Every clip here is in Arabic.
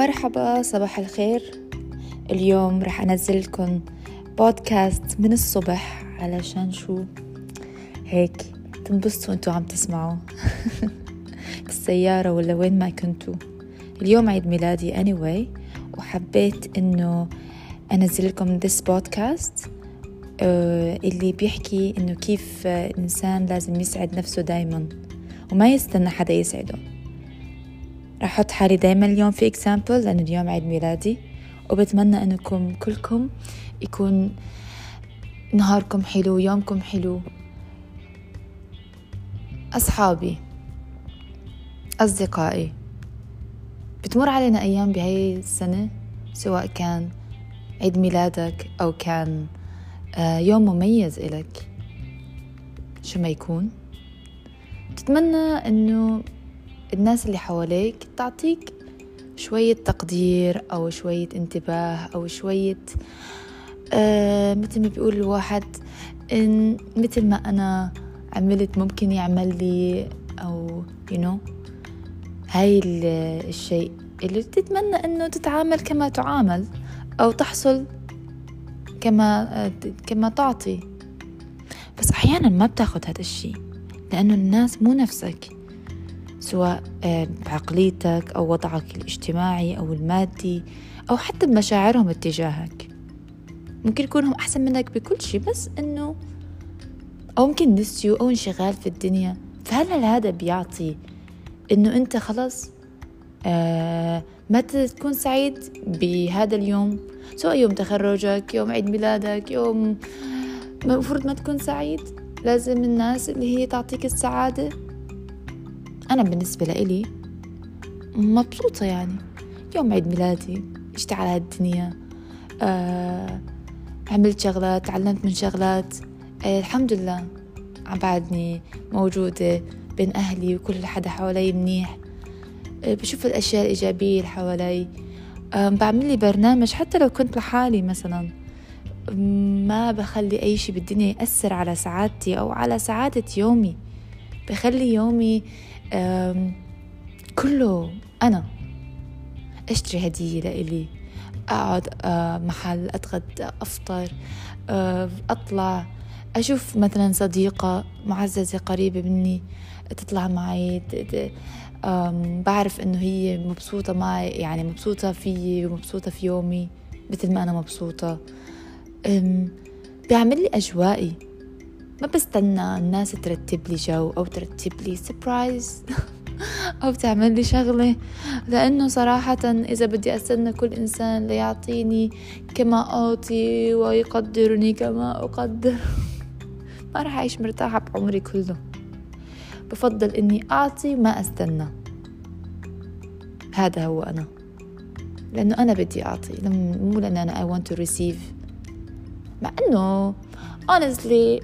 مرحبا صباح الخير. اليوم رح أنزل لكم بودكاست من الصبح علشان شو؟ هيك تنبسطوا أنتوا عم تسمعوا. بالسيارة ولا وين ما كنتوا. اليوم عيد ميلادي anyway وحبيت إنه انزل لكم this podcast آه، اللي بيحكي إنه كيف الإنسان لازم يسعد نفسه دايما وما يستنى حدا يسعده. رح أحط حالي دايما اليوم في اكزامبل لأنه اليوم عيد ميلادي. وبتمنى أنكم كلكم يكون نهاركم حلو يومكم حلو. أصحابي أصدقائي بتمر علينا أيام بهاي السنة سواء كان عيد ميلادك أو كان آه، يوم مميز إلك. شو ما يكون. تتمنى أنه الناس اللي حواليك تعطيك شوية تقدير أو شوية انتباه أو شوية آه مثل ما بيقول الواحد إن مثل ما أنا عملت ممكن يعمل لي أو you know هاي الشيء اللي تتمنى أنه تتعامل كما تعامل أو تحصل كما آه، كما تعطي. بس أحيانا ما بتاخد هذا الشيء لأنه الناس مو نفسك. سواء آه، بعقليتك أو وضعك الاجتماعي أو المادي أو حتى بمشاعرهم اتجاهك. ممكن يكونوا أحسن منك بكل شيء بس إنه أو ممكن نسيوا أو انشغال في الدنيا. فهل هل هذا بيعطي إنه أنت خلاص آه ما تكون سعيد بهذا اليوم؟ سواء يوم تخرجك يوم عيد ميلادك يوم المفروض ما تكون سعيد. لازم الناس اللي هي تعطيك السعادة أنا بالنسبة لإلي مبسوطة يعني. يوم عيد ميلادي جيت على هالدنيا آه عملت شغلات تعلمت من شغلات آه الحمد لله. بعدني موجودة بين أهلي وكل حدا حوالي منيح. آه بشوف الأشياء الإيجابية اللي حوالي. آه بعمل لي برنامج حتى لو كنت لحالي مثلا. ما بخلي أي شي بالدنيا يأثر على سعادتي أو على سعادة يومي. بخلي يومي كله أنا. أشتري هدية لإلي. أقعد محل أتغدى أفطر أطلع. أشوف مثلا صديقة معززة قريبة مني تطلع معي بعرف إنه هي مبسوطة معي يعني مبسوطة فيي ومبسوطة في يومي مثل ما أنا مبسوطة. بيعمل لي أجوائي. ما بستنى الناس ترتب لي جو أو ترتب لي surprise أو تعمل لي شغلة. لأنه صراحة إذا بدي أستنى كل إنسان ليعطيني كما أعطي ويقدرني كما أقدر ما رح أعيش مرتاحة بعمري كله. بفضل إني أعطي ما أستنى. هذا هو أنا. لأنه أنا بدي أعطي. مو لأن أنا I want to receive. مع إنه honestly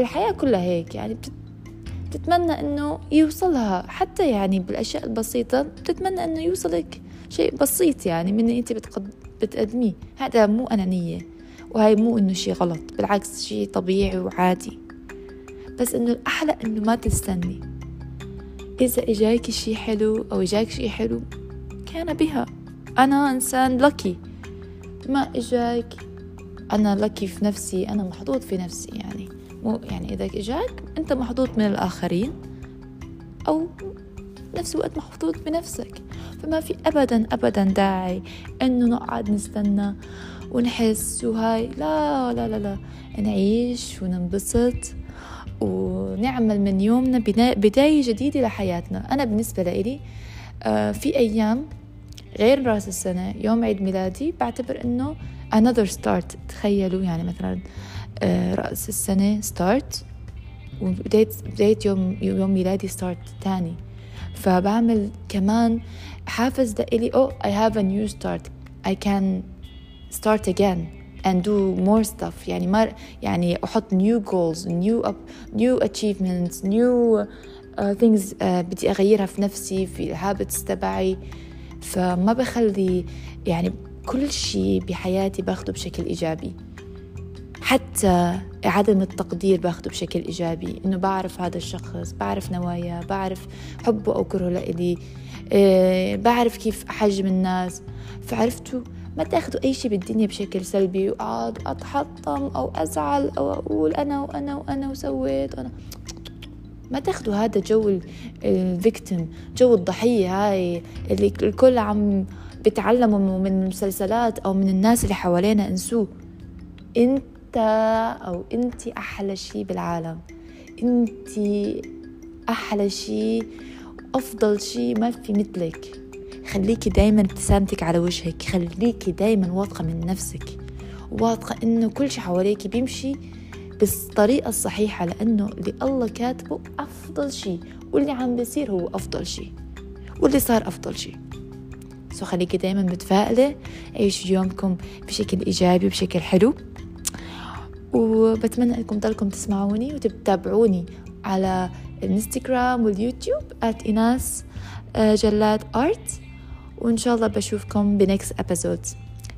الحياة كلها هيك يعني بتتمنى إنه يوصلها. حتى يعني بالأشياء البسيطة بتتمنى إنه يوصلك شيء بسيط يعني من اللي أنت بتقد... بتقدميه. هذا مو أنانية وهي مو إنه شيء غلط بالعكس شيء طبيعي وعادي. بس إنه الأحلى إنه ما تستني. إذا إجاك شيء حلو أو إجاك شيء حلو كان بها. أنا إنسان لكي ما إجاك أنا لكي في نفسي أنا محظوظ في نفسي يعني. مو يعني إذا إجاك أنت محظوظ من الآخرين أو نفس الوقت محظوظ بنفسك. فما في أبدا أبدا داعي إنه نقعد نستنى ونحس وهاي لا لا لا لا. نعيش وننبسط ونعمل من يومنا بداية جديدة لحياتنا. أنا بالنسبة لإلي آه، في أيام غير رأس السنة يوم عيد ميلادي بعتبر إنه another start. تخيلوا يعني مثلا آه، رأس السنة ستارت وبداية بداية يوم يوم ميلادي start تاني. فبعمل كمان حافز لإلي oh I have a new start. I can start again and do more stuff. يعني ما يعني أحط new goals new up new achievements new uh, things uh, بدي أغيرها في نفسي في ال habits تبعي. فما بخلي يعني كل شيء بحياتي باخده بشكل إيجابي. حتى عدم التقدير باخده بشكل إيجابي. إنه بعرف هذا الشخص بعرف نوايا بعرف حبه أو كرهه لإلي. إيه بعرف كيف أحجم الناس. فعرفتوا؟ ما تاخذوا أي شيء بالدنيا بشكل سلبي وأقعد أتحطم أو أزعل أو أقول أنا وأنا وأنا وسويت أنا ما تاخذوا هذا جو ال victim جو الضحية هاي اللي الكل عم بتعلموا من المسلسلات أو من الناس اللي حوالينا انسوه. انت أو انت أحلى شيء بالعالم. انت أحلى شيء أفضل شيء ما في مثلك. خليكي دايما ابتسامتك على وجهك خليكي دايما واثقة من نفسك. واثقة إنه كل شيء حواليك بيمشي بالطريقة الصحيحة لأنه اللي الله كاتبه أفضل شيء واللي عم بيصير هو أفضل شيء واللي صار أفضل شيء so خليكي دايما متفائلة عيشوا يومكم بشكل إيجابي وبشكل حلو. وبتمنى انكم تضلكم تسمعوني وتتابعوني على الإنستغرام واليوتيوب at إناس آه، جلاد آرت. وإن شاء الله بشوفكم ب next episode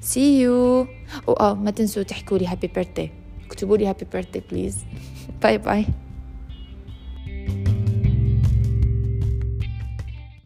see you وآه ما تنسوا تحكوا لي happy birthday اكتبوا لي happy birthday please باي باي